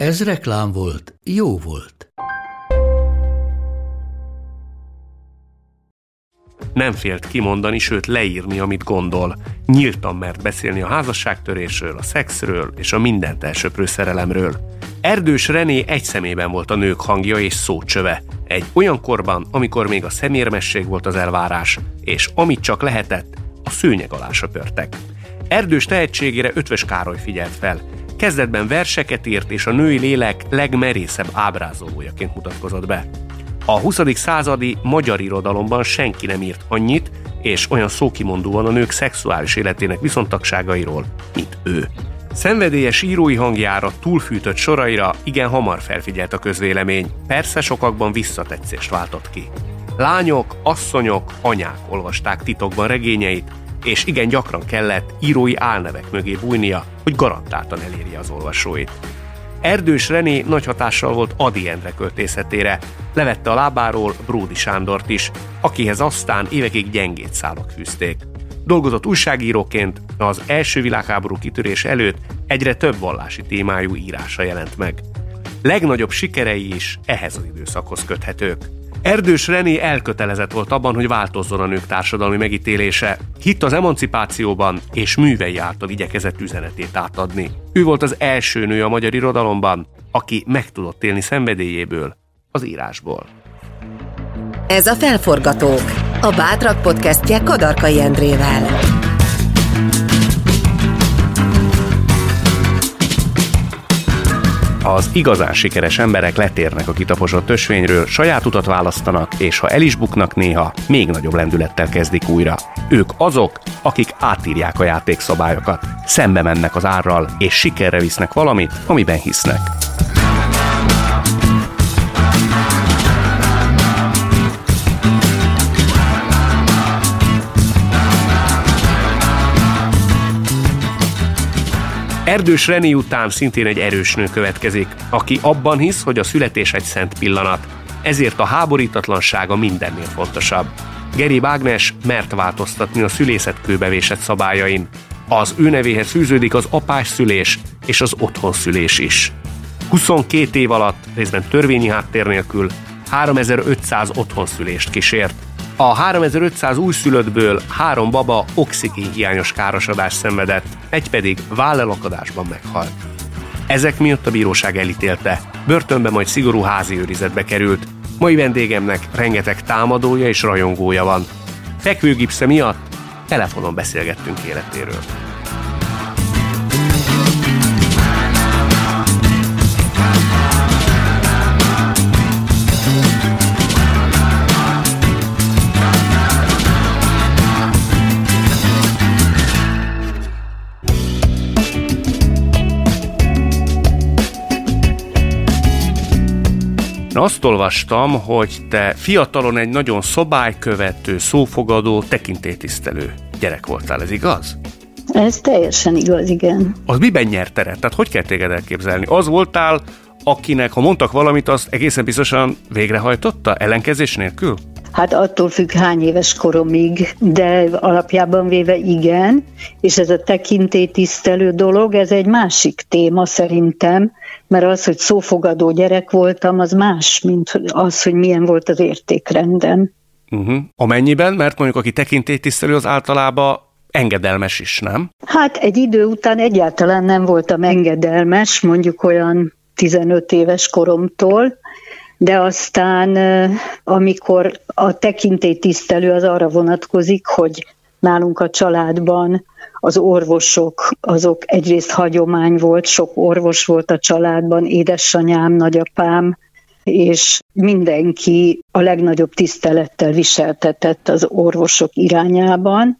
Ez reklám volt, jó volt. Nem félt kimondani, sőt leírni, amit gondol. Nyíltan mert beszélni a házasságtörésről, a szexről és a mindent elsöprő szerelemről. Erdős René egy szemében volt a nők hangja és szócsöve. Egy olyan korban, amikor még a szemérmesség volt az elvárás, és amit csak lehetett, a szőnyeg alá söpörtek. Erdős tehetségére Ötvös Károly figyelt fel. Kezdetben verseket írt, és a női lélek legmerészebb ábrázolójaként mutatkozott be. A 20. századi magyar irodalomban senki nem írt annyit, és olyan szókimondóan a nők szexuális életének viszontagságairól, mint ő. Szenvedélyes írói hangjára, túlfűtött soraira igen hamar felfigyelt a közvélemény, persze sokakban visszatetszést váltott ki. Lányok, asszonyok, anyák olvasták titokban regényeit, és igen gyakran kellett írói álnevek mögé bújnia, hogy garantáltan elérje az olvasóit. Erdős René nagy hatással volt Adi Endre költészetére, levette a lábáról Bródi Sándort is, akihez aztán évekig gyengét szálak fűzték. Dolgozott újságíróként, az első világháború kitörés előtt egyre több vallási témájú írása jelent meg. Legnagyobb sikerei is ehhez az időszakhoz köthetők. Erdős René elkötelezett volt abban, hogy változzon a nők társadalmi megítélése, hitt az emancipációban és művei által igyekezett üzenetét átadni. Ő volt az első nő a magyar irodalomban, aki meg tudott élni szenvedélyéből, az írásból. Ez a Felforgatók, a Bátrak podcastje Kadarkai Endrével. Az igazán sikeres emberek letérnek a kitaposott ösvényről, saját utat választanak, és ha el is buknak néha, még nagyobb lendülettel kezdik újra. Ők azok, akik átírják a játékszabályokat, szembe mennek az árral, és sikerre visznek valamit, amiben hisznek. Erdős René után szintén egy erős nő következik, aki abban hisz, hogy a születés egy szent pillanat, ezért a háborítatlansága mindennél fontosabb. Geri Ágnes mert változtatni a szülészet kőbevésett szabályain. Az ő nevéhez fűződik az apás szülés és az otthonszülés is. 22 év alatt, részben törvényi háttér nélkül, 3500 otthonszülést kísért. A 3500 újszülöttből három baba oxigén hiányos károsodást szenvedett, egy pedig vállelakadásban meghalt. Ezek miatt a bíróság elítélte, börtönbe majd szigorú házi őrizetbe került. Mai vendégemnek rengeteg támadója és rajongója van. Fekvőgipsze miatt telefonon beszélgettünk életéről. Azt olvastam, hogy te fiatalon egy nagyon szobálykövető, szófogadó, tekintélytisztelő gyerek voltál, ez igaz? Ez teljesen igaz, igen. Az miben nyert teret? Tehát hogy kell téged elképzelni? Az voltál, akinek, ha mondtak valamit, azt egészen biztosan végrehajtotta, ellenkezés nélkül? Hát attól függ hány éves koromig, de alapjában véve igen, és ez a tekintélytisztelő dolog, ez egy másik téma szerintem, mert az, hogy szófogadó gyerek voltam, az más, mint az, hogy milyen volt az értékrendem. Uh-huh. Amennyiben, mert mondjuk aki tekintélytisztelő, az általában engedelmes is, nem? Hát egy idő után egyáltalán nem voltam engedelmes, mondjuk olyan 15 éves koromtól, de aztán amikor a tekintélytisztelő az arra vonatkozik, hogy nálunk a családban az orvosok, azok egyrészt hagyomány volt, sok orvos volt a családban, édesanyám, nagyapám, és mindenki a legnagyobb tisztelettel viseltetett az orvosok irányában,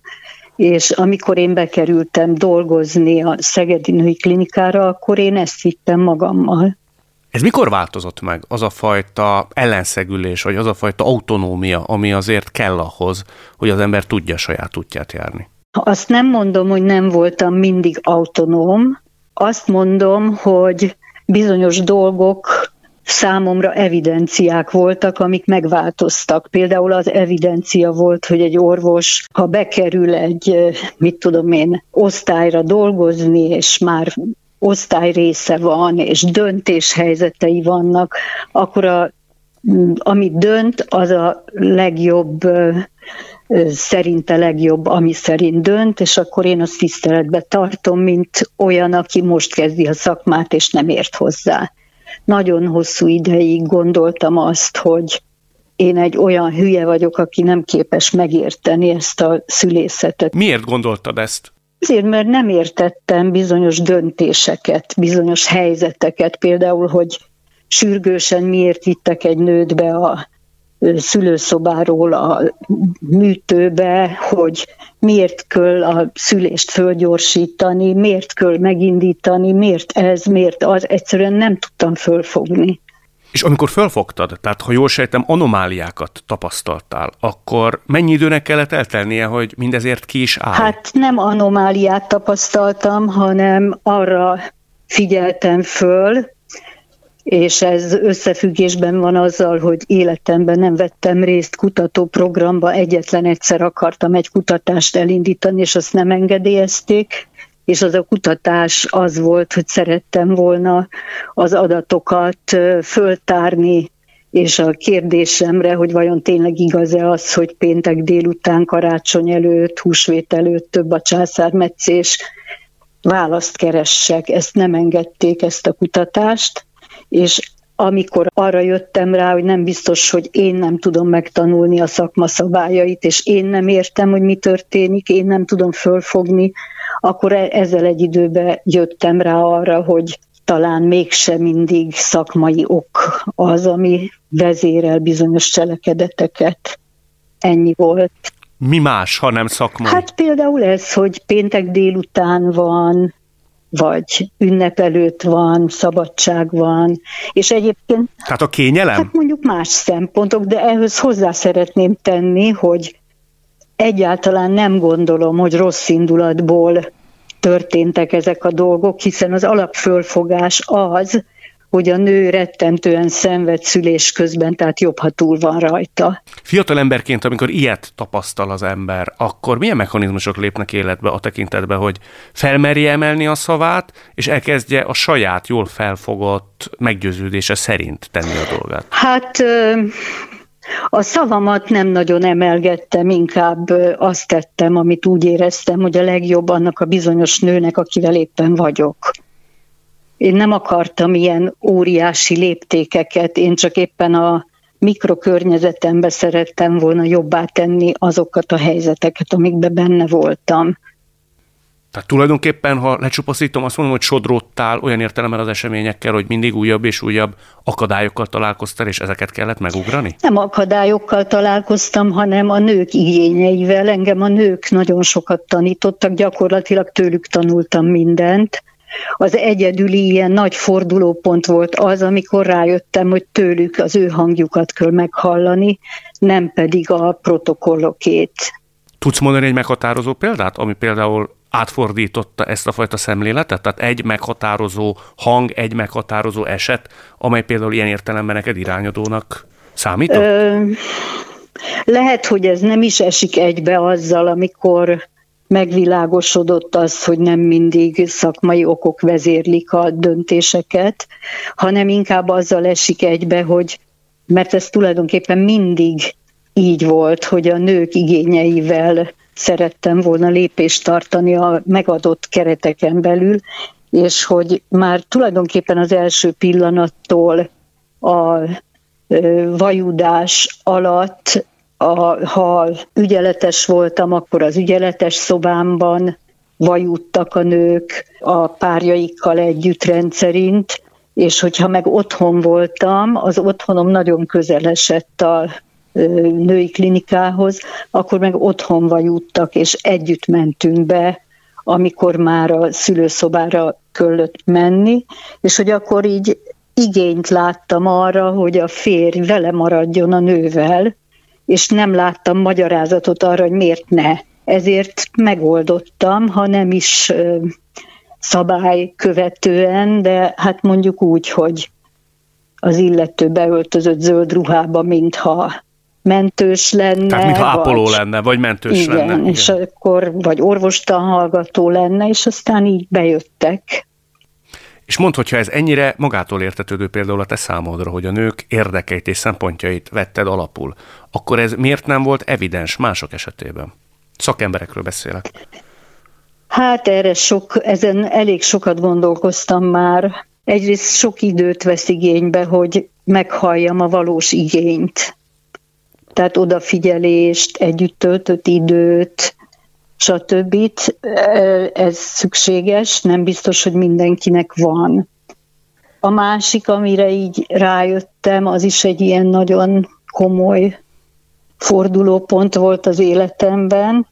és amikor én bekerültem dolgozni a Szegedi Női Klinikára, akkor én ezt vittem magammal. Ez mikor változott meg az a fajta ellenszegülés, vagy az a fajta autonómia, ami azért kell ahhoz, hogy az ember tudja saját útját járni? Azt nem mondom, hogy nem voltam mindig autonóm, azt mondom, hogy bizonyos dolgok számomra evidenciák voltak, amik megváltoztak. Például az evidencia volt, hogy egy orvos, ha bekerül egy, mit tudom én, osztályra dolgozni, és már osztály része van, és döntéshelyzetei vannak, akkor a, amit dönt, az a legjobb szerinte legjobb, ami szerint dönt, és akkor én azt tiszteletbe tartom, mint olyan, aki most kezdi a szakmát, és nem ért hozzá. Nagyon hosszú ideig gondoltam azt, hogy én egy olyan hülye vagyok, aki nem képes megérteni ezt a szülészetet. Miért gondoltad ezt? Azért, mert nem értettem bizonyos döntéseket, bizonyos helyzeteket, például, hogy sürgősen miért vittek egy nőt be a szülőszobáról a műtőbe, hogy miért kell a szülést fölgyorsítani, miért kell megindítani, miért ez, miért az, egyszerűen nem tudtam fölfogni. És amikor fölfogtad, tehát ha jól sejtem, anomáliákat tapasztaltál, akkor mennyi időnek kellett eltelnie, hogy mindezért ki is áll? Hát nem anomáliát tapasztaltam, hanem arra figyeltem föl, és ez összefüggésben van azzal, hogy életemben nem vettem részt kutatóprogramba, egyetlen egyszer akartam egy kutatást elindítani, és azt nem engedélyezték, és az a kutatás az volt, hogy szerettem volna az adatokat föltárni, és a kérdésemre, hogy vajon tényleg igaz-e az, hogy péntek délután, karácsony előtt, húsvét előtt több a császármetszés, választ keressek. Ezt nem engedték, ezt a kutatást, és amikor arra jöttem rá, hogy nem biztos, hogy én nem tudom megtanulni a szakma szabályait, és én nem értem, hogy mi történik, én nem tudom fölfogni, akkor e- ezzel egy időben jöttem rá arra, hogy talán mégse mindig szakmai ok az, ami vezérel bizonyos cselekedeteket. Ennyi volt. Mi más, ha nem szakmai? Hát például ez, hogy péntek délután van, vagy ünnep előtt van, szabadság van, és egyébként... Tehát a kényelem? Hát mondjuk más szempontok, de ehhez hozzá szeretném tenni, hogy egyáltalán nem gondolom, hogy rossz indulatból történtek ezek a dolgok, hiszen az alapfölfogás az, hogy a nő rettentően szenved szülés közben, tehát jobb, ha túl van rajta. Fiatal emberként, amikor ilyet tapasztal az ember, akkor milyen mechanizmusok lépnek életbe a tekintetbe, hogy felmerje emelni a szavát, és elkezdje a saját jól felfogott meggyőződése szerint tenni a dolgát? Hát a szavamat nem nagyon emelgettem, inkább azt tettem, amit úgy éreztem, hogy a legjobb annak a bizonyos nőnek, akivel éppen vagyok. Én nem akartam ilyen óriási léptékeket, én csak éppen a mikrokörnyezetembe szerettem volna jobbá tenni azokat a helyzeteket, amikben benne voltam. Tehát tulajdonképpen, ha lecsupaszítom, azt mondom, hogy sodródtál olyan értelemben az eseményekkel, hogy mindig újabb és újabb akadályokkal találkoztál, és ezeket kellett megugrani? Nem akadályokkal találkoztam, hanem a nők igényeivel. Engem a nők nagyon sokat tanítottak, gyakorlatilag tőlük tanultam mindent. Az egyedüli ilyen nagy fordulópont volt az, amikor rájöttem, hogy tőlük az ő hangjukat kell meghallani, nem pedig a protokollokét. Tudsz mondani egy meghatározó példát, ami például átfordította ezt a fajta szemléletet? Tehát egy meghatározó hang, egy meghatározó eset, amely például ilyen értelemben neked irányadónak számít? lehet, hogy ez nem is esik egybe azzal, amikor megvilágosodott az, hogy nem mindig szakmai okok vezérlik a döntéseket, hanem inkább azzal esik egybe, hogy mert ez tulajdonképpen mindig így volt, hogy a nők igényeivel szerettem volna lépést tartani a megadott kereteken belül, és hogy már tulajdonképpen az első pillanattól a vajudás alatt a, ha ügyeletes voltam, akkor az ügyeletes szobámban vajudtak a nők a párjaikkal együtt rendszerint, és hogyha meg otthon voltam, az otthonom nagyon közel esett a női klinikához, akkor meg otthon vajudtak, és együtt mentünk be, amikor már a szülőszobára kellett menni, és hogy akkor így igényt láttam arra, hogy a férj vele maradjon a nővel, és nem láttam magyarázatot arra, hogy miért ne. Ezért megoldottam, ha nem is szabály követően, de hát mondjuk úgy, hogy az illető beöltözött zöld ruhába, mintha mentős lenne. Tehát mintha ápoló vagy, lenne, vagy mentős igen, lenne. Igen, és akkor vagy orvostanhallgató lenne, és aztán így bejöttek. És mondd, hogyha ez ennyire magától értetődő például a te számodra, hogy a nők érdekeit és szempontjait vetted alapul, akkor ez miért nem volt evidens mások esetében? Szakemberekről beszélek. Hát erre sok, ezen elég sokat gondolkoztam már. Egyrészt sok időt vesz igénybe, hogy meghalljam a valós igényt. Tehát odafigyelést, együtt töltött időt, stb. Ez szükséges, nem biztos, hogy mindenkinek van. A másik, amire így rájöttem, az is egy ilyen nagyon komoly fordulópont volt az életemben.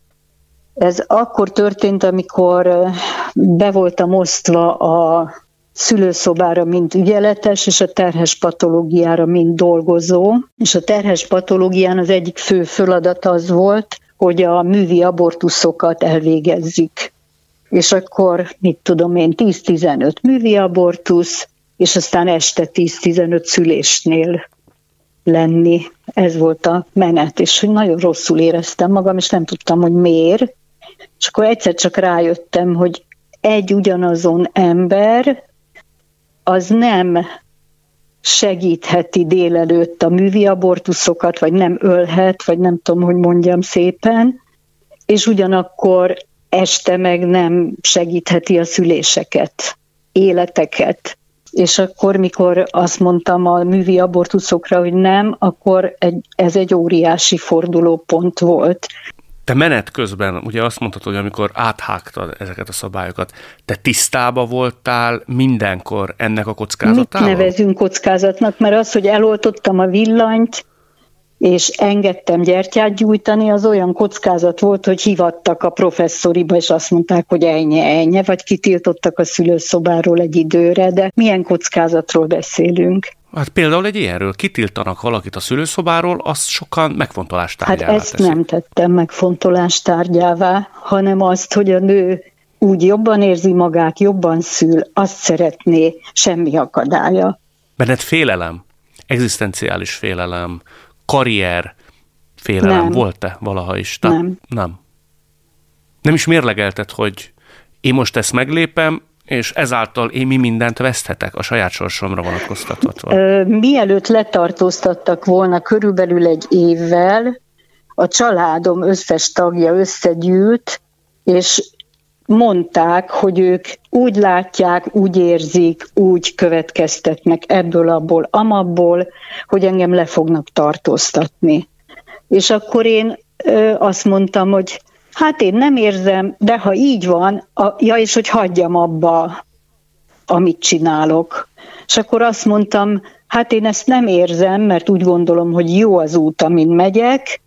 Ez akkor történt, amikor be voltam osztva a szülőszobára, mint ügyeletes, és a terhes patológiára, mint dolgozó. És a terhes patológián az egyik fő feladat az volt, hogy a művi abortuszokat elvégezzük. És akkor, mit tudom én, 10-15 művi abortusz, és aztán este 10-15 szülésnél lenni. Ez volt a menet, és hogy nagyon rosszul éreztem magam, és nem tudtam, hogy miért. És akkor egyszer csak rájöttem, hogy egy ugyanazon ember az nem segítheti délelőtt a művi abortuszokat, vagy nem ölhet, vagy nem tudom, hogy mondjam szépen, és ugyanakkor este meg nem segítheti a szüléseket, életeket. És akkor, mikor azt mondtam a művi abortuszokra, hogy nem, akkor egy, ez egy óriási fordulópont volt. Te menet közben ugye azt mondtad, hogy amikor áthágtad ezeket a szabályokat, te tisztába voltál mindenkor ennek a kockázatával? Mit nevezünk kockázatnak? Mert az, hogy eloltottam a villanyt, és engedtem gyertyát gyújtani, az olyan kockázat volt, hogy hivattak a professzoriba, és azt mondták, hogy ennyi, ennyi, vagy kitiltottak a szülőszobáról egy időre, de milyen kockázatról beszélünk? Hát például egy ilyenről kitiltanak valakit a szülőszobáról, azt sokan megfontolás tárgyává Hát ezt teszik. nem tettem megfontolás tárgyává, hanem azt, hogy a nő úgy jobban érzi magát, jobban szül, azt szeretné, semmi akadálya. Benned félelem, egzisztenciális félelem, karrier félelem Nem. volt-e valaha is? Na, Nem. Nem. Nem is mérlegelted, hogy én most ezt meglépem, és ezáltal én mi mindent veszthetek a saját sorsomra vonatkoztatva. Mielőtt letartóztattak volna körülbelül egy évvel, a családom összes tagja összegyűlt, és mondták, hogy ők úgy látják, úgy érzik, úgy következtetnek ebből, abból, amabból, hogy engem le fognak tartóztatni. És akkor én azt mondtam, hogy hát én nem érzem, de ha így van, a, ja, és hogy hagyjam abba, amit csinálok. És akkor azt mondtam, hát én ezt nem érzem, mert úgy gondolom, hogy jó az út, amin megyek,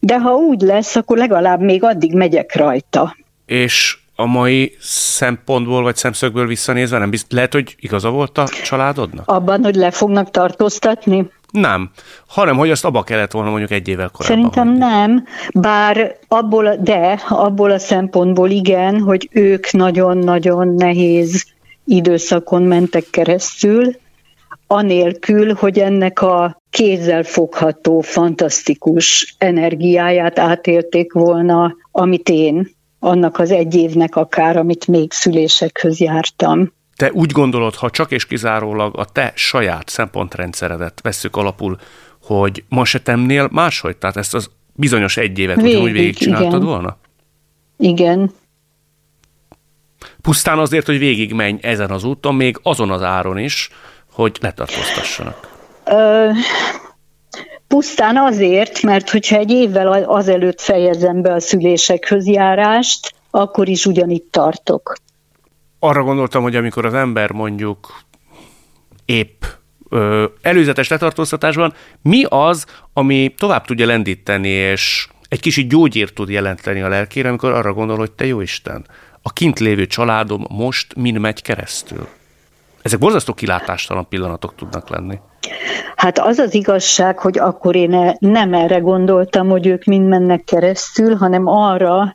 de ha úgy lesz, akkor legalább még addig megyek rajta. És a mai szempontból vagy szemszögből visszanézve nem bizt, lehet, hogy igaza volt a családodnak? Abban, hogy le fognak tartóztatni? Nem, hanem hogy azt abba kellett volna mondjuk egy évvel korábban. Szerintem hagyni. nem, bár abból, de abból a szempontból igen, hogy ők nagyon-nagyon nehéz időszakon mentek keresztül, anélkül, hogy ennek a kézzel fogható, fantasztikus energiáját átélték volna, amit én, annak az egy évnek akár, amit még szülésekhöz jártam. Te úgy gondolod, ha csak és kizárólag a te saját szempontrendszeredet vesszük alapul, hogy ma se tennél máshogy? Tehát ezt az bizonyos egy évet Végig, ugyanúgy végigcsináltad igen. volna? Igen, Pusztán azért, hogy végigmenj ezen az úton, még azon az áron is, hogy letartóztassanak. Ö, pusztán azért, mert hogyha egy évvel azelőtt fejezem be a szülésekhöz járást, akkor is ugyanitt tartok. Arra gondoltam, hogy amikor az ember mondjuk épp ö, előzetes letartóztatásban, mi az, ami tovább tudja lendíteni, és egy kicsit gyógyírt tud jelenteni a lelkére, amikor arra gondol, hogy te jó Isten, a kint lévő családom most min megy keresztül. Ezek borzasztó kilátástalan pillanatok tudnak lenni. Hát az az igazság, hogy akkor én nem erre gondoltam, hogy ők mind mennek keresztül, hanem arra,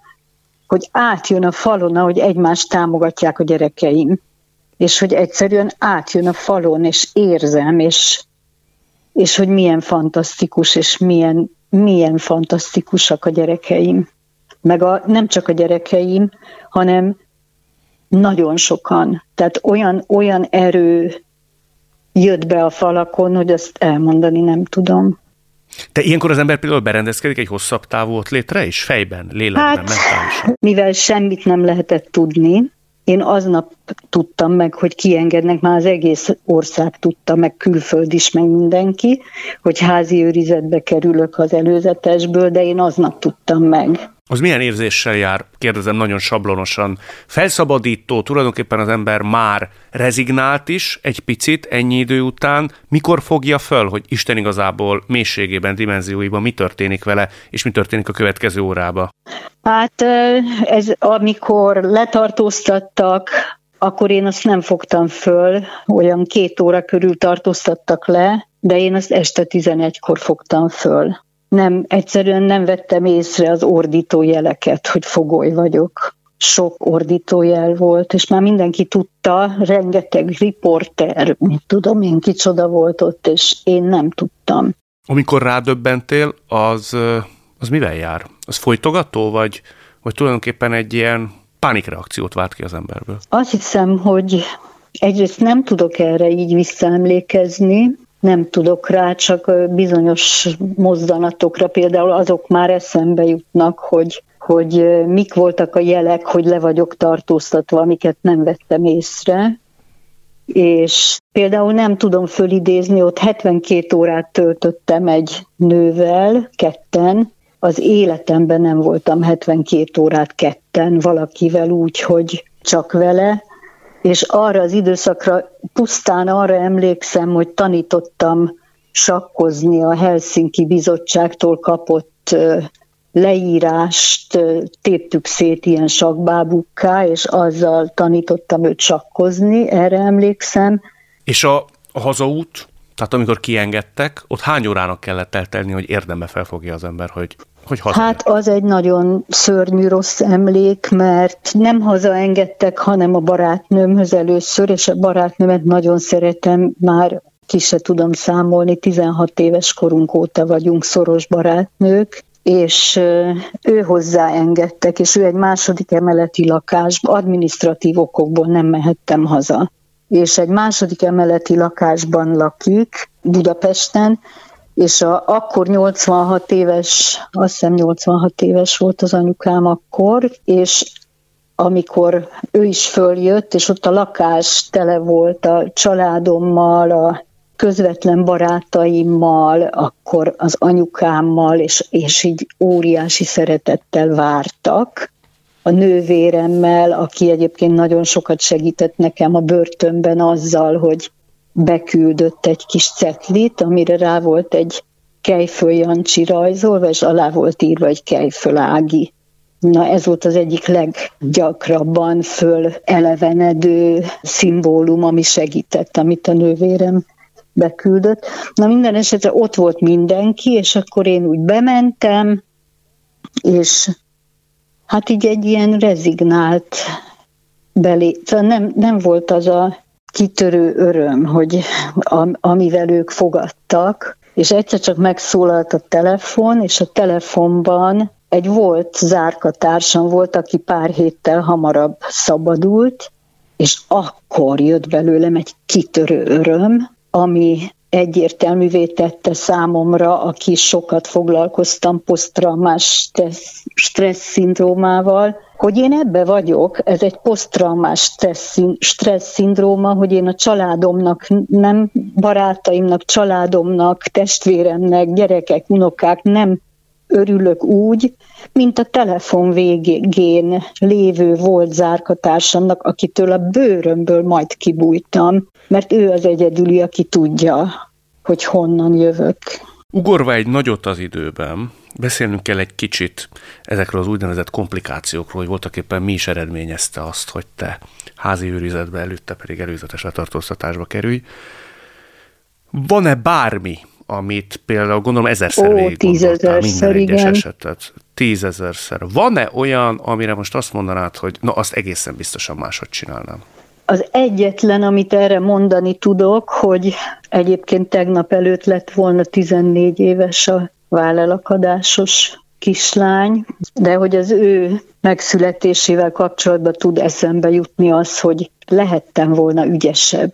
hogy átjön a falon, ahogy egymást támogatják a gyerekeim. És hogy egyszerűen átjön a falon, és érzem, és, és hogy milyen fantasztikus, és milyen, milyen fantasztikusak a gyerekeim. Meg a, nem csak a gyerekeim, hanem nagyon sokan. Tehát olyan, olyan erő jött be a falakon, hogy ezt elmondani nem tudom. De ilyenkor az ember például berendezkedik egy hosszabb távú létre is? Fejben, lélekben, hát, mentálisan? Mivel semmit nem lehetett tudni, én aznap tudtam meg, hogy kiengednek, már az egész ország tudta, meg külföld is, meg mindenki, hogy házi őrizetbe kerülök az előzetesből, de én aznap tudtam meg az milyen érzéssel jár, kérdezem nagyon sablonosan. Felszabadító, tulajdonképpen az ember már rezignált is egy picit ennyi idő után. Mikor fogja föl, hogy Isten igazából mélységében, dimenzióiban mi történik vele, és mi történik a következő órába? Hát ez amikor letartóztattak, akkor én azt nem fogtam föl, olyan két óra körül tartóztattak le, de én azt este 11-kor fogtam föl nem, egyszerűen nem vettem észre az ordító jeleket, hogy fogoly vagyok. Sok ordítójel volt, és már mindenki tudta, rengeteg riporter, mit tudom én, kicsoda volt ott, és én nem tudtam. Amikor rádöbbentél, az, az mivel jár? Az folytogató, vagy, vagy tulajdonképpen egy ilyen pánikreakciót vált ki az emberből? Azt hiszem, hogy egyrészt nem tudok erre így visszaemlékezni, nem tudok rá, csak bizonyos mozdanatokra például azok már eszembe jutnak, hogy, hogy mik voltak a jelek, hogy le vagyok tartóztatva, amiket nem vettem észre. És például nem tudom fölidézni, ott 72 órát töltöttem egy nővel, ketten, az életemben nem voltam 72 órát ketten valakivel úgy, hogy csak vele, és arra az időszakra pusztán arra emlékszem, hogy tanítottam sakkozni a Helsinki Bizottságtól kapott leírást téptük szét ilyen sakbábukká, és azzal tanítottam őt sakkozni, erre emlékszem. És a, hazaút, tehát amikor kiengedtek, ott hány órának kellett eltelni, hogy érdembe felfogja az ember, hogy hogy haza? Hát az egy nagyon szörnyű rossz emlék, mert nem hazaengedtek, hanem a barátnőmhöz először, és a barátnőmet nagyon szeretem, már ki se tudom számolni, 16 éves korunk óta vagyunk szoros barátnők, és ő hozzáengedtek, és ő egy második emeleti lakásban, administratív okokból nem mehettem haza. És egy második emeleti lakásban lakik Budapesten, és a, akkor 86 éves, azt hiszem 86 éves volt az anyukám akkor, és amikor ő is följött, és ott a lakás tele volt a családommal, a közvetlen barátaimmal, akkor az anyukámmal, és, és így óriási szeretettel vártak. A nővéremmel, aki egyébként nagyon sokat segített nekem a börtönben azzal, hogy beküldött egy kis cetlit, amire rá volt egy Kejföl Jancsi rajzolva, és alá volt írva egy Kejföl Ági. Na ez volt az egyik leggyakrabban föl elevenedő szimbólum, ami segített, amit a nővérem beküldött. Na minden esetre ott volt mindenki, és akkor én úgy bementem, és hát így egy ilyen rezignált belé. Szóval nem, nem volt az a kitörő öröm, hogy amivel ők fogadtak, és egyszer csak megszólalt a telefon, és a telefonban egy volt zárkatársam volt, aki pár héttel hamarabb szabadult, és akkor jött belőlem egy kitörő öröm, ami egyértelművé tette számomra, aki sokat foglalkoztam posztraumás stressz szindrómával, hogy én ebbe vagyok, ez egy posztraumás stressz, stressz szindróma, hogy én a családomnak, nem barátaimnak, családomnak, testvéremnek, gyerekek, unokák nem örülök úgy, mint a telefon végén lévő volt zárkatársamnak, akitől a bőrömből majd kibújtam, mert ő az egyedüli, aki tudja, hogy honnan jövök. Ugorva egy nagyot az időben, beszélnünk kell egy kicsit ezekről az úgynevezett komplikációkról, hogy voltak éppen mi is eredményezte azt, hogy te házi őrizetbe, előtte pedig előzetes letartóztatásba kerülj. Van-e bármi, amit például gondolom ezerszer végig tízezerszer, minden egyes igen. esetet? Tízezerszer. Van-e olyan, amire most azt mondanád, hogy na azt egészen biztosan máshogy csinálnám? Az egyetlen, amit erre mondani tudok, hogy egyébként tegnap előtt lett volna 14 éves a vállelakadásos kislány, de hogy az ő megszületésével kapcsolatban tud eszembe jutni az, hogy lehettem volna ügyesebb.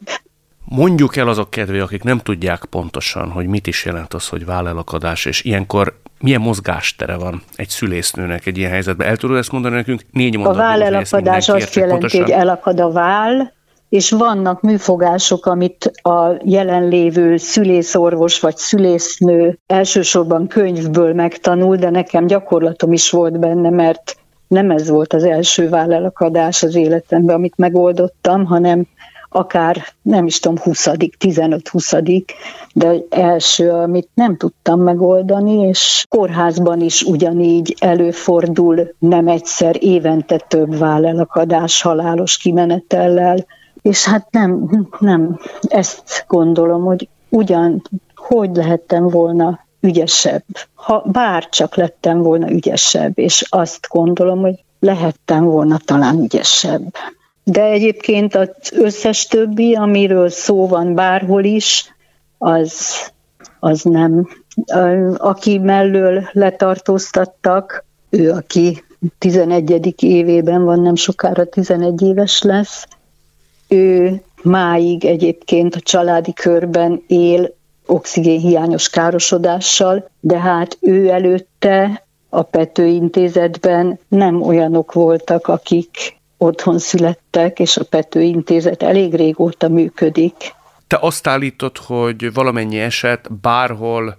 Mondjuk el azok kedvé, akik nem tudják pontosan, hogy mit is jelent az, hogy vállelakadás, és ilyenkor milyen mozgástere van egy szülésznőnek egy ilyen helyzetben. El tudod ezt mondani nekünk? Négy mondatban. A vállelakadás azt jelenti, pontosan. hogy elakad a váll, és vannak műfogások, amit a jelenlévő szülészorvos vagy szülésznő elsősorban könyvből megtanul, de nekem gyakorlatom is volt benne, mert nem ez volt az első vállelakadás az életemben, amit megoldottam, hanem akár nem is tudom, 20 15-20 de első, amit nem tudtam megoldani, és kórházban is ugyanígy előfordul nem egyszer évente több vállelakadás halálos kimenetellel, és hát nem, nem, ezt gondolom, hogy ugyan, hogy lehettem volna ügyesebb, ha bár csak lettem volna ügyesebb, és azt gondolom, hogy lehettem volna talán ügyesebb. De egyébként az összes többi, amiről szó van bárhol is, az, az nem. Aki mellől letartóztattak, ő, aki 11. évében van, nem sokára 11 éves lesz, ő máig egyébként a családi körben él oxigénhiányos károsodással, de hát ő előtte a Pető intézetben nem olyanok voltak, akik otthon születtek, és a Pető intézet elég régóta működik. Te azt állítod, hogy valamennyi eset bárhol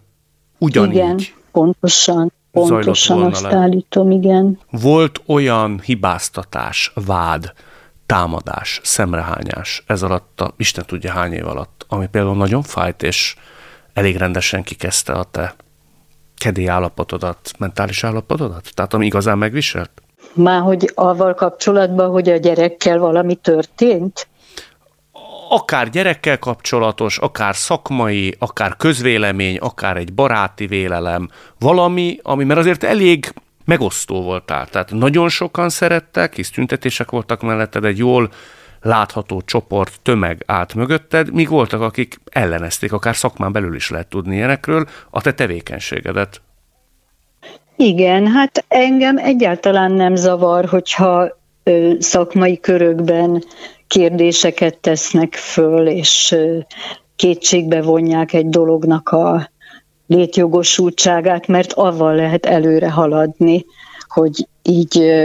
ugyanígy Igen, pontosan. Pontosan azt le. állítom, igen. Volt olyan hibáztatás, vád, támadás, szemrehányás ez alatt, a, Isten tudja hány év alatt, ami például nagyon fájt, és elég rendesen kikezdte a te kedély állapotodat, mentális állapotodat? Tehát ami igazán megviselt? Már hogy avval kapcsolatban, hogy a gyerekkel valami történt? Akár gyerekkel kapcsolatos, akár szakmai, akár közvélemény, akár egy baráti vélelem, valami, ami, mert azért elég megosztó voltál. Tehát nagyon sokan szerettek, hisz tüntetések voltak melletted, egy jól látható csoport, tömeg állt mögötted, míg voltak, akik ellenezték, akár szakmán belül is lehet tudni ilyenekről, a te tevékenységedet. Igen, hát engem egyáltalán nem zavar, hogyha ö, szakmai körökben kérdéseket tesznek föl, és ö, kétségbe vonják egy dolognak a létjogosultságát, mert avval lehet előre haladni, hogy így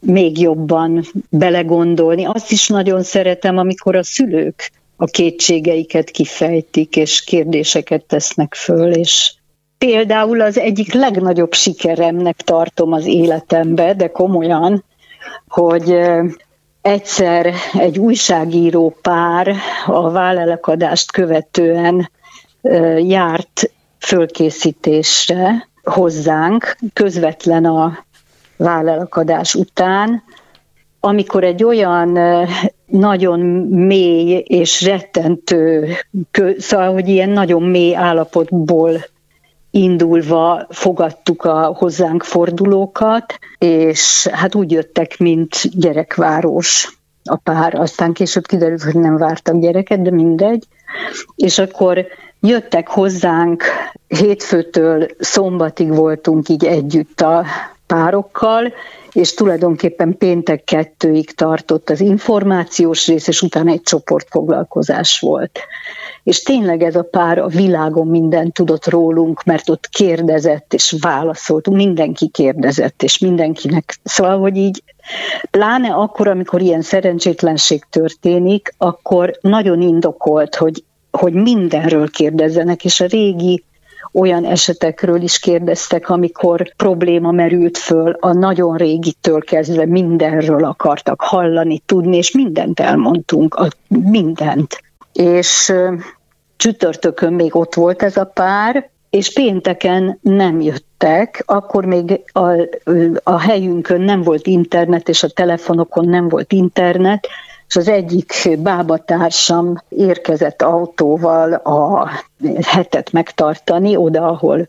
még jobban belegondolni. Azt is nagyon szeretem, amikor a szülők a kétségeiket kifejtik, és kérdéseket tesznek föl, és például az egyik legnagyobb sikeremnek tartom az életembe, de komolyan, hogy egyszer egy újságíró pár a vállelekadást követően járt fölkészítésre hozzánk, közvetlen a vállelakadás után, amikor egy olyan nagyon mély és rettentő, szóval, hogy ilyen nagyon mély állapotból indulva fogadtuk a hozzánk fordulókat, és hát úgy jöttek, mint gyerekváros a pár. Aztán később kiderült, hogy nem vártak gyereket, de mindegy. És akkor jöttek hozzánk, hétfőtől szombatig voltunk így együtt a párokkal, és tulajdonképpen péntek kettőig tartott az információs rész, és utána egy csoportfoglalkozás volt. És tényleg ez a pár a világon mindent tudott rólunk, mert ott kérdezett és válaszoltunk, mindenki kérdezett, és mindenkinek. Szóval, hogy így pláne akkor, amikor ilyen szerencsétlenség történik, akkor nagyon indokolt, hogy hogy mindenről kérdezzenek, és a régi olyan esetekről is kérdeztek, amikor probléma merült föl, a nagyon régitől kezdve mindenről akartak hallani, tudni, és mindent elmondtunk, a, mindent. És csütörtökön még ott volt ez a pár, és pénteken nem jöttek, akkor még a, a helyünkön nem volt internet, és a telefonokon nem volt internet, és az egyik bábatársam érkezett autóval a hetet megtartani, oda, ahol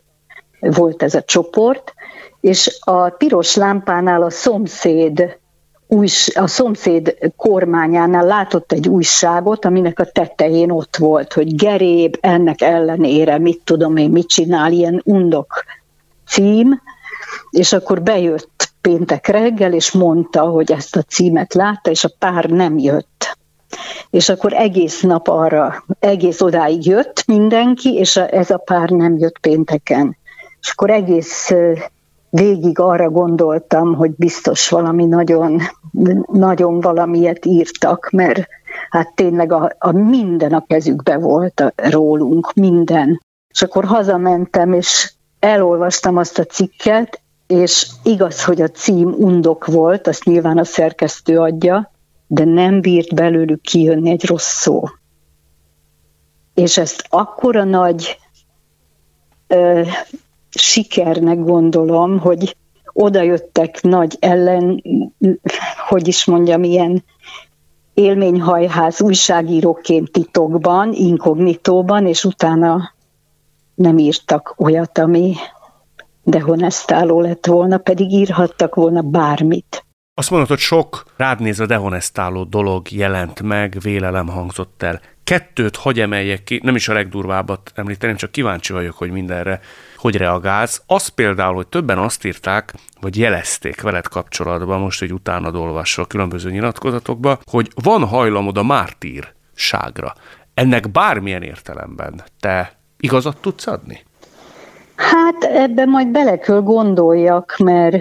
volt ez a csoport, és a piros lámpánál a szomszéd a szomszéd kormányánál látott egy újságot, aminek a tetején ott volt, hogy geréb ennek ellenére, mit tudom én, mit csinál, ilyen undok cím, és akkor bejött péntek reggel, és mondta, hogy ezt a címet látta, és a pár nem jött. És akkor egész nap arra, egész odáig jött mindenki, és ez a pár nem jött pénteken. És akkor egész végig arra gondoltam, hogy biztos valami nagyon, nagyon valamiet írtak, mert hát tényleg a, a minden a kezükbe volt a, rólunk, minden. És akkor hazamentem, és elolvastam azt a cikket, és igaz, hogy a cím undok volt, azt nyilván a szerkesztő adja, de nem bírt belőlük kijönni egy rossz szó. És ezt akkora nagy ö, sikernek gondolom, hogy oda jöttek nagy ellen, hogy is mondjam, ilyen élményhajház újságíróként titokban, inkognitóban, és utána nem írtak olyat, ami dehonestáló lett volna, pedig írhattak volna bármit. Azt mondod, hogy sok rád nézve dehonestáló dolog jelent meg, vélelem hangzott el. Kettőt hagy emeljek ki, nem is a legdurvábbat említeném, csak kíváncsi vagyok, hogy mindenre hogy reagálsz. Az például, hogy többen azt írták, vagy jelezték veled kapcsolatban, most egy utána olvasva különböző nyilatkozatokba, hogy van hajlamod a mártírságra. Ennek bármilyen értelemben te igazat tudsz adni? Hát ebbe majd bele kell gondoljak, mert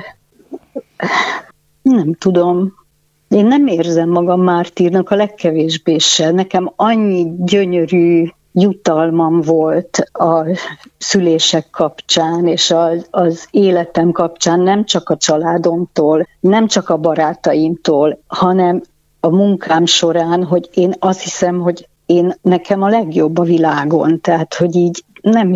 nem tudom, én nem érzem magam mártírnak a legkevésbé se. Nekem annyi gyönyörű jutalmam volt a szülések kapcsán, és az, az életem kapcsán nem csak a családomtól, nem csak a barátaimtól, hanem a munkám során, hogy én azt hiszem, hogy én nekem a legjobb a világon, tehát hogy így nem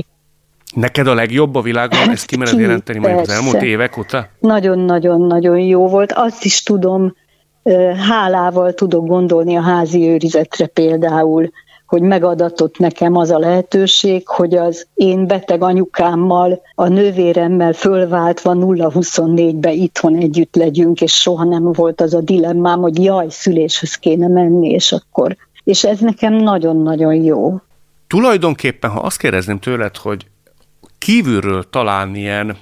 Neked a legjobb a világon, hát ezt kimered jelenteni majd az elmúlt évek óta? Nagyon-nagyon-nagyon jó volt. Azt is tudom, hálával tudok gondolni a házi őrizetre például, hogy megadatott nekem az a lehetőség, hogy az én beteg anyukámmal, a nővéremmel fölváltva 0-24-be itthon együtt legyünk, és soha nem volt az a dilemmám, hogy jaj, szüléshez kéne menni, és akkor. És ez nekem nagyon-nagyon jó. Tulajdonképpen, ha azt kérdezném tőled, hogy kívülről talán ilyen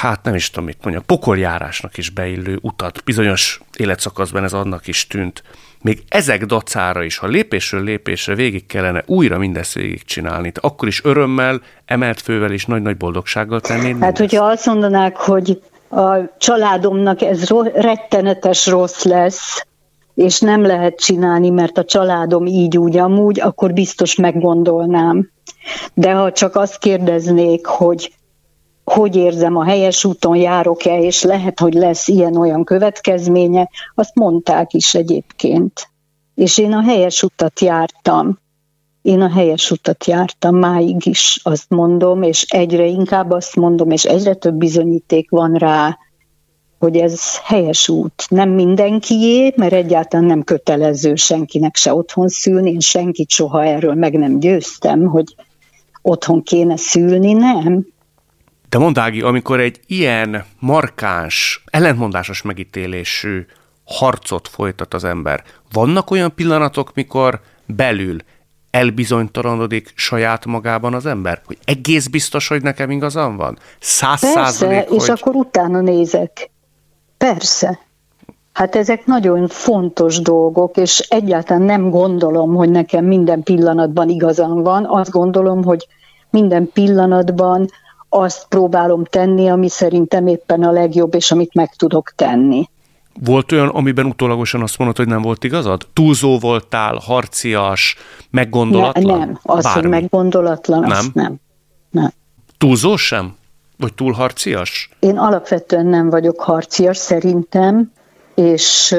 hát nem is tudom mit mondjam, pokoljárásnak is beillő utat, bizonyos életszakaszban ez annak is tűnt. Még ezek dacára is, ha lépésről lépésre végig kellene újra mindezt végigcsinálni, akkor is örömmel, emelt fővel és nagy-nagy boldogsággal tennéd Hát, hogyha azt mondanák, hogy a családomnak ez rettenetes rossz lesz, és nem lehet csinálni, mert a családom így úgy amúgy, akkor biztos meggondolnám. De ha csak azt kérdeznék, hogy hogy érzem, a helyes úton járok-e, és lehet, hogy lesz ilyen-olyan következménye, azt mondták is egyébként. És én a helyes utat jártam. Én a helyes utat jártam máig is, azt mondom, és egyre inkább azt mondom, és egyre több bizonyíték van rá, hogy ez helyes út. Nem mindenkié, mert egyáltalán nem kötelező senkinek se otthon szülni, én senkit soha erről meg nem győztem, hogy otthon kéne szülni, nem. De mondd Ági, amikor egy ilyen markáns, ellentmondásos megítélésű harcot folytat az ember, vannak olyan pillanatok, mikor belül elbizonytalanodik saját magában az ember? Hogy egész biztos, hogy nekem igazam van? Száz Persze, százalék, és akkor utána nézek. Persze. Hát ezek nagyon fontos dolgok, és egyáltalán nem gondolom, hogy nekem minden pillanatban igazam van. Azt gondolom, hogy minden pillanatban azt próbálom tenni, ami szerintem éppen a legjobb, és amit meg tudok tenni. Volt olyan, amiben utólagosan azt mondod, hogy nem volt igazad? Túlzó voltál, harcias, meggondolatlan? Ne, nem, az, Bármi. hogy meggondolatlan, nem? azt nem. nem. Túlzó sem? Vagy túl harcias? Én alapvetően nem vagyok harcias, szerintem, és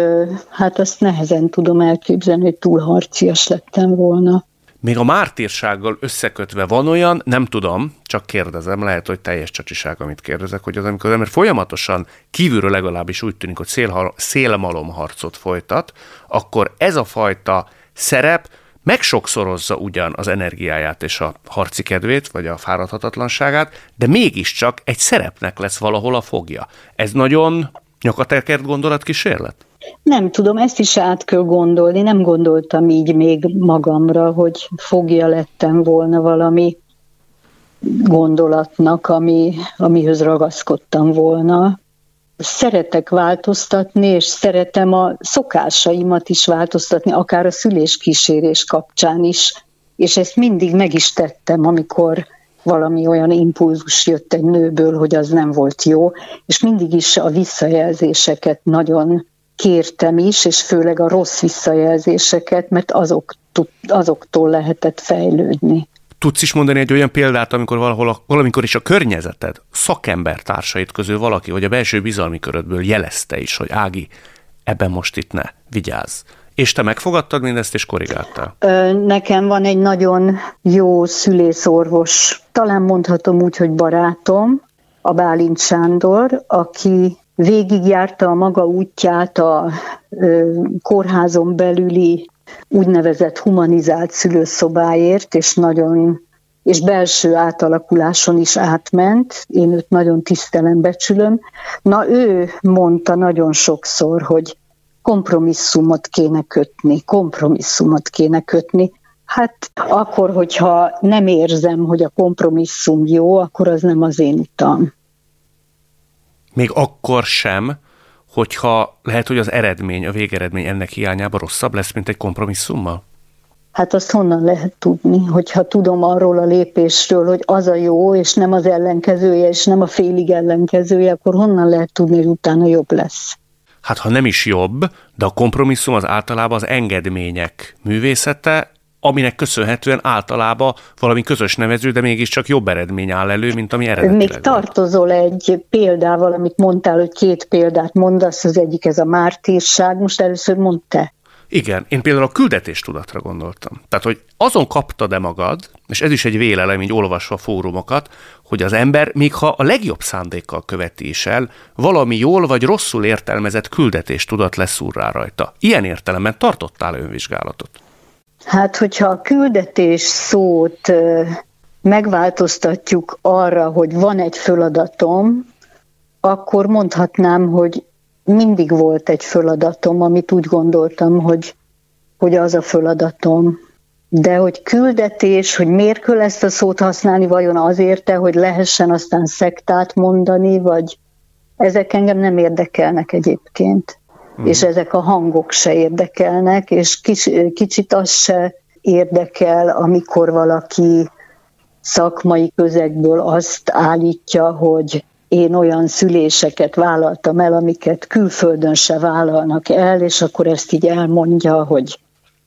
hát azt nehezen tudom elképzelni, hogy túl harcias lettem volna. még a mártírsággal összekötve van olyan, nem tudom, csak kérdezem, lehet, hogy teljes csacsiság, amit kérdezek, hogy az, amikor az ember folyamatosan kívülről legalábbis úgy tűnik, hogy szél, szélmalomharcot folytat, akkor ez a fajta szerep megsokszorozza ugyan az energiáját és a harci kedvét, vagy a fáradhatatlanságát, de mégiscsak egy szerepnek lesz valahol a fogja. Ez nagyon nyakatekert gondolatkísérlet? Nem tudom, ezt is át kell gondolni. Nem gondoltam így még magamra, hogy fogja lettem volna valami gondolatnak, ami, amihez ragaszkodtam volna. Szeretek változtatni, és szeretem a szokásaimat is változtatni, akár a szüléskísérés kapcsán is. És ezt mindig meg is tettem, amikor valami olyan impulzus jött egy nőből, hogy az nem volt jó, és mindig is a visszajelzéseket nagyon kértem is, és főleg a rossz visszajelzéseket, mert azok, azoktól lehetett fejlődni. Tudsz is mondani egy olyan példát, amikor valahol a, valamikor is a környezeted, szakember társait közül valaki, vagy a belső bizalmi körödből jelezte is, hogy Ági, ebben most itt ne, vigyázz. És te megfogadtad mindezt, és korrigáltál? Nekem van egy nagyon jó szülészorvos, talán mondhatom úgy, hogy barátom, a Bálint Sándor, aki végigjárta a maga útját a kórházon belüli úgynevezett humanizált szülőszobáért, és nagyon és belső átalakuláson is átment. Én őt nagyon tisztelem, becsülöm. Na ő mondta nagyon sokszor, hogy kompromisszumot kéne kötni, kompromisszumot kéne kötni. Hát akkor, hogyha nem érzem, hogy a kompromisszum jó, akkor az nem az én utam még akkor sem, hogyha lehet, hogy az eredmény, a végeredmény ennek hiányában rosszabb lesz, mint egy kompromisszummal? Hát azt honnan lehet tudni, hogyha tudom arról a lépésről, hogy az a jó, és nem az ellenkezője, és nem a félig ellenkezője, akkor honnan lehet tudni, hogy utána jobb lesz? Hát ha nem is jobb, de a kompromisszum az általában az engedmények művészete, aminek köszönhetően általában valami közös nevező, de mégiscsak jobb eredmény áll elő, mint ami eredetileg Még tartozol egy példával, amit mondtál, hogy két példát mondasz, az egyik ez a mártírság, most először mondta. Igen, én például a küldetéstudatra gondoltam. Tehát, hogy azon kaptad-e magad, és ez is egy vélelem, így olvasva fórumokat, hogy az ember, még ha a legjobb szándékkal követi is el, valami jól vagy rosszul értelmezett küldetéstudat lesz rá rajta. Ilyen értelemben tartottál önvizsgálatot? Hát, hogyha a küldetés szót megváltoztatjuk arra, hogy van egy feladatom, akkor mondhatnám, hogy mindig volt egy feladatom, amit úgy gondoltam, hogy, hogy az a feladatom. De hogy küldetés, hogy miért kell ezt a szót használni, vajon azért hogy lehessen aztán szektát mondani, vagy ezek engem nem érdekelnek egyébként mm. és ezek a hangok se érdekelnek, és kics, kicsit az se érdekel, amikor valaki szakmai közegből azt állítja, hogy én olyan szüléseket vállaltam el, amiket külföldön se vállalnak el, és akkor ezt így elmondja, hogy,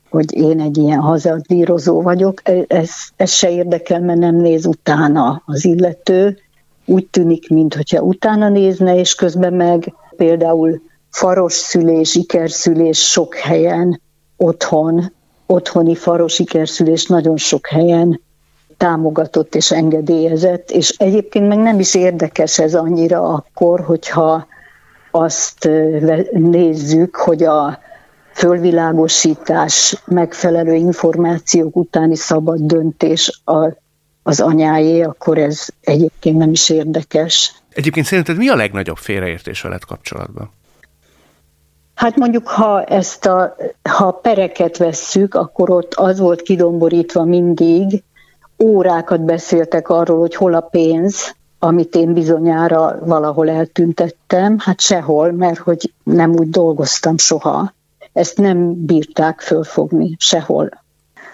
hogy én egy ilyen hazadírozó vagyok. Ez, ez se érdekel, mert nem néz utána az illető. Úgy tűnik, mintha utána nézne, és közben meg például faros szülés, ikerszülés sok helyen, otthon, otthoni faros ikerszülés nagyon sok helyen támogatott és engedélyezett, és egyébként meg nem is érdekes ez annyira akkor, hogyha azt nézzük, hogy a fölvilágosítás, megfelelő információk utáni szabad döntés a, az anyáé, akkor ez egyébként nem is érdekes. Egyébként szerinted mi a legnagyobb félreértés veled kapcsolatban? Hát mondjuk, ha ezt a, ha pereket vesszük, akkor ott az volt kidomborítva mindig, órákat beszéltek arról, hogy hol a pénz, amit én bizonyára valahol eltüntettem, hát sehol, mert hogy nem úgy dolgoztam soha. Ezt nem bírták fölfogni sehol.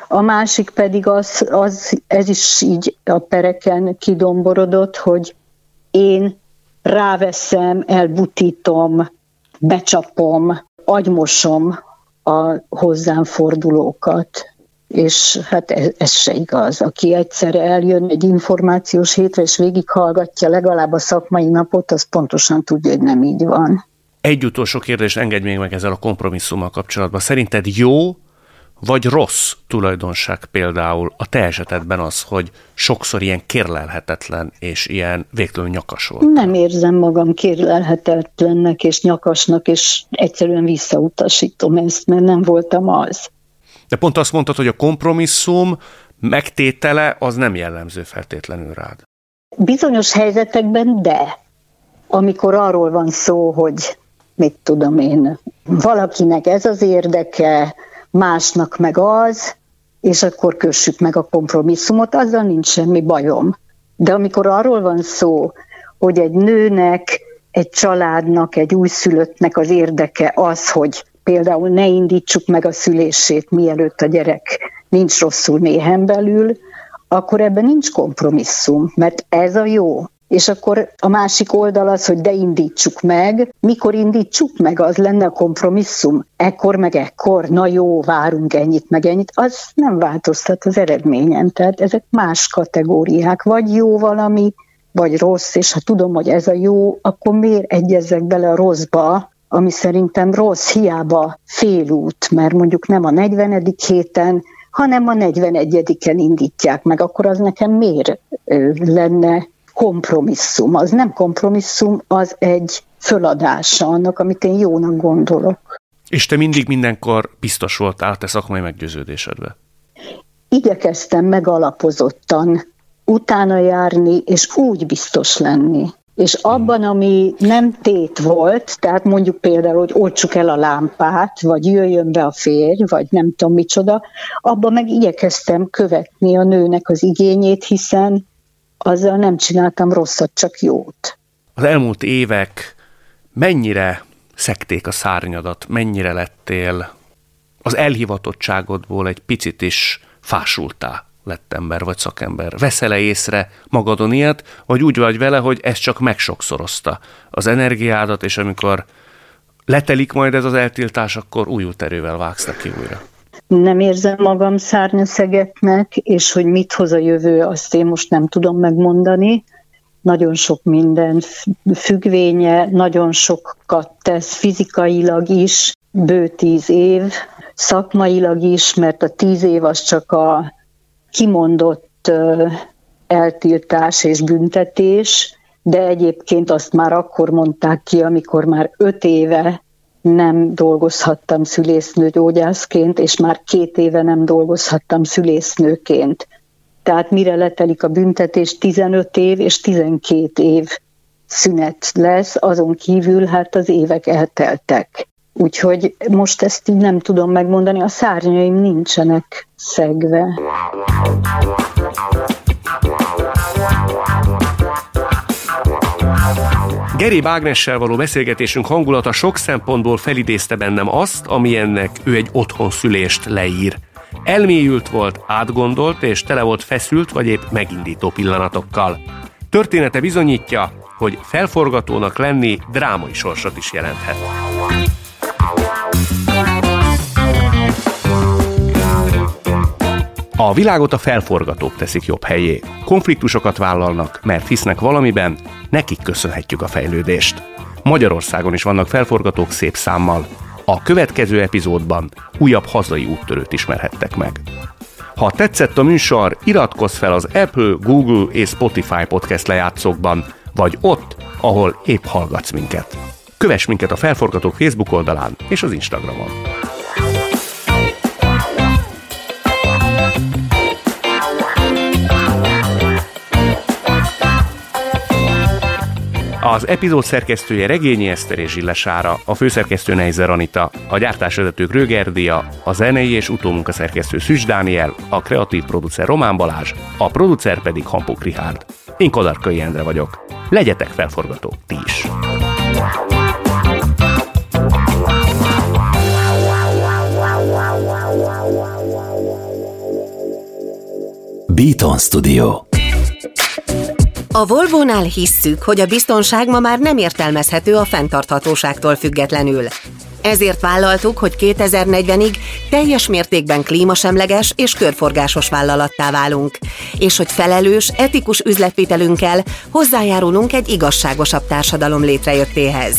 A másik pedig az, az, ez is így a pereken kidomborodott, hogy én ráveszem, elbutítom, becsapom, agymosom a hozzám fordulókat. És hát ez, ez se igaz. Aki egyszer eljön egy információs hétre, és végighallgatja legalább a szakmai napot, az pontosan tudja, hogy nem így van. Egy utolsó kérdés, engedj még meg ezzel a kompromisszummal kapcsolatban. Szerinted jó, vagy rossz tulajdonság például a te esetedben az, hogy sokszor ilyen kérlelhetetlen és ilyen végtelenül nyakas volt? Nem érzem magam kérlelhetetlennek és nyakasnak, és egyszerűen visszautasítom ezt, mert nem voltam az. De pont azt mondtad, hogy a kompromisszum megtétele az nem jellemző feltétlenül rád. Bizonyos helyzetekben de. Amikor arról van szó, hogy mit tudom én, valakinek ez az érdeke, másnak meg az, és akkor kössük meg a kompromisszumot, azzal nincs semmi bajom. De amikor arról van szó, hogy egy nőnek, egy családnak, egy újszülöttnek az érdeke az, hogy például ne indítsuk meg a szülését, mielőtt a gyerek nincs rosszul méhen belül, akkor ebben nincs kompromisszum, mert ez a jó. És akkor a másik oldal az, hogy de indítsuk meg. Mikor indítsuk meg, az lenne a kompromisszum. Ekkor meg ekkor, na jó, várunk ennyit meg ennyit. Az nem változtat az eredményen. Tehát ezek más kategóriák. Vagy jó valami, vagy rossz, és ha tudom, hogy ez a jó, akkor miért egyezzek bele a rosszba, ami szerintem rossz, hiába félút, mert mondjuk nem a 40. héten, hanem a 41-en indítják meg, akkor az nekem miért lenne kompromisszum. Az nem kompromisszum, az egy föladása annak, amit én jónak gondolok. És te mindig mindenkor biztos voltál te szakmai meggyőződésedbe? Igyekeztem megalapozottan utána járni, és úgy biztos lenni. És abban, ami nem tét volt, tehát mondjuk például, hogy oltsuk el a lámpát, vagy jöjjön be a férj, vagy nem tudom micsoda, abban meg igyekeztem követni a nőnek az igényét, hiszen azzal nem csináltam rosszat, csak jót. Az elmúlt évek mennyire szekték a szárnyadat, mennyire lettél az elhivatottságodból egy picit is fásultá lett ember vagy szakember. Veszel-e észre magadon ilyet, vagy úgy vagy vele, hogy ez csak megsokszorozta az energiádat, és amikor letelik majd ez az eltiltás, akkor újult erővel vágsz neki újra? Nem érzem magam szárnyaszegetnek, és hogy mit hoz a jövő, azt én most nem tudom megmondani. Nagyon sok minden függvénye, nagyon sokat tesz fizikailag is, bő tíz év, szakmailag is, mert a tíz év az csak a kimondott eltiltás és büntetés, de egyébként azt már akkor mondták ki, amikor már öt éve nem dolgozhattam szülésznőgyógyászként, és már két éve nem dolgozhattam szülésznőként. Tehát mire letelik a büntetés, 15 év és 12 év szünet lesz, azon kívül hát az évek elteltek. Úgyhogy most ezt így nem tudom megmondani, a szárnyaim nincsenek szegve. Geri Bágnessel való beszélgetésünk hangulata sok szempontból felidézte bennem azt, ami ennek ő egy otthon szülést leír. Elmélyült volt, átgondolt és tele volt feszült vagy épp megindító pillanatokkal. Története bizonyítja, hogy felforgatónak lenni drámai sorsot is jelenthet. A világot a felforgatók teszik jobb helyé. Konfliktusokat vállalnak, mert hisznek valamiben, nekik köszönhetjük a fejlődést. Magyarországon is vannak felforgatók szép számmal. A következő epizódban újabb hazai úttörőt ismerhettek meg. Ha tetszett a műsor, iratkozz fel az Apple, Google és Spotify podcast lejátszókban, vagy ott, ahol épp hallgatsz minket. Kövess minket a Felforgatók Facebook oldalán és az Instagramon. Az epizód szerkesztője Regényi Eszter és Zsillesára, a főszerkesztő Neizer Anita, a gyártásvezetők Rögerdia, a zenei és utómunkaszerkesztő Szücs Dániel, a kreatív producer Román Balázs, a producer pedig Hampuk Rihárd. Én Kadarkai Endre vagyok. Legyetek felforgatók ti is! Beaton Studio a Volvo-nál hisszük, hogy a biztonság ma már nem értelmezhető a fenntarthatóságtól függetlenül. Ezért vállaltuk, hogy 2040-ig teljes mértékben klímasemleges és körforgásos vállalattá válunk, és hogy felelős, etikus üzletvitelünkkel hozzájárulunk egy igazságosabb társadalom létrejöttéhez.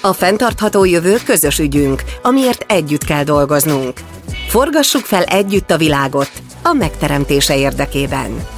A fenntartható jövő közös ügyünk, amiért együtt kell dolgoznunk. Forgassuk fel együtt a világot a megteremtése érdekében.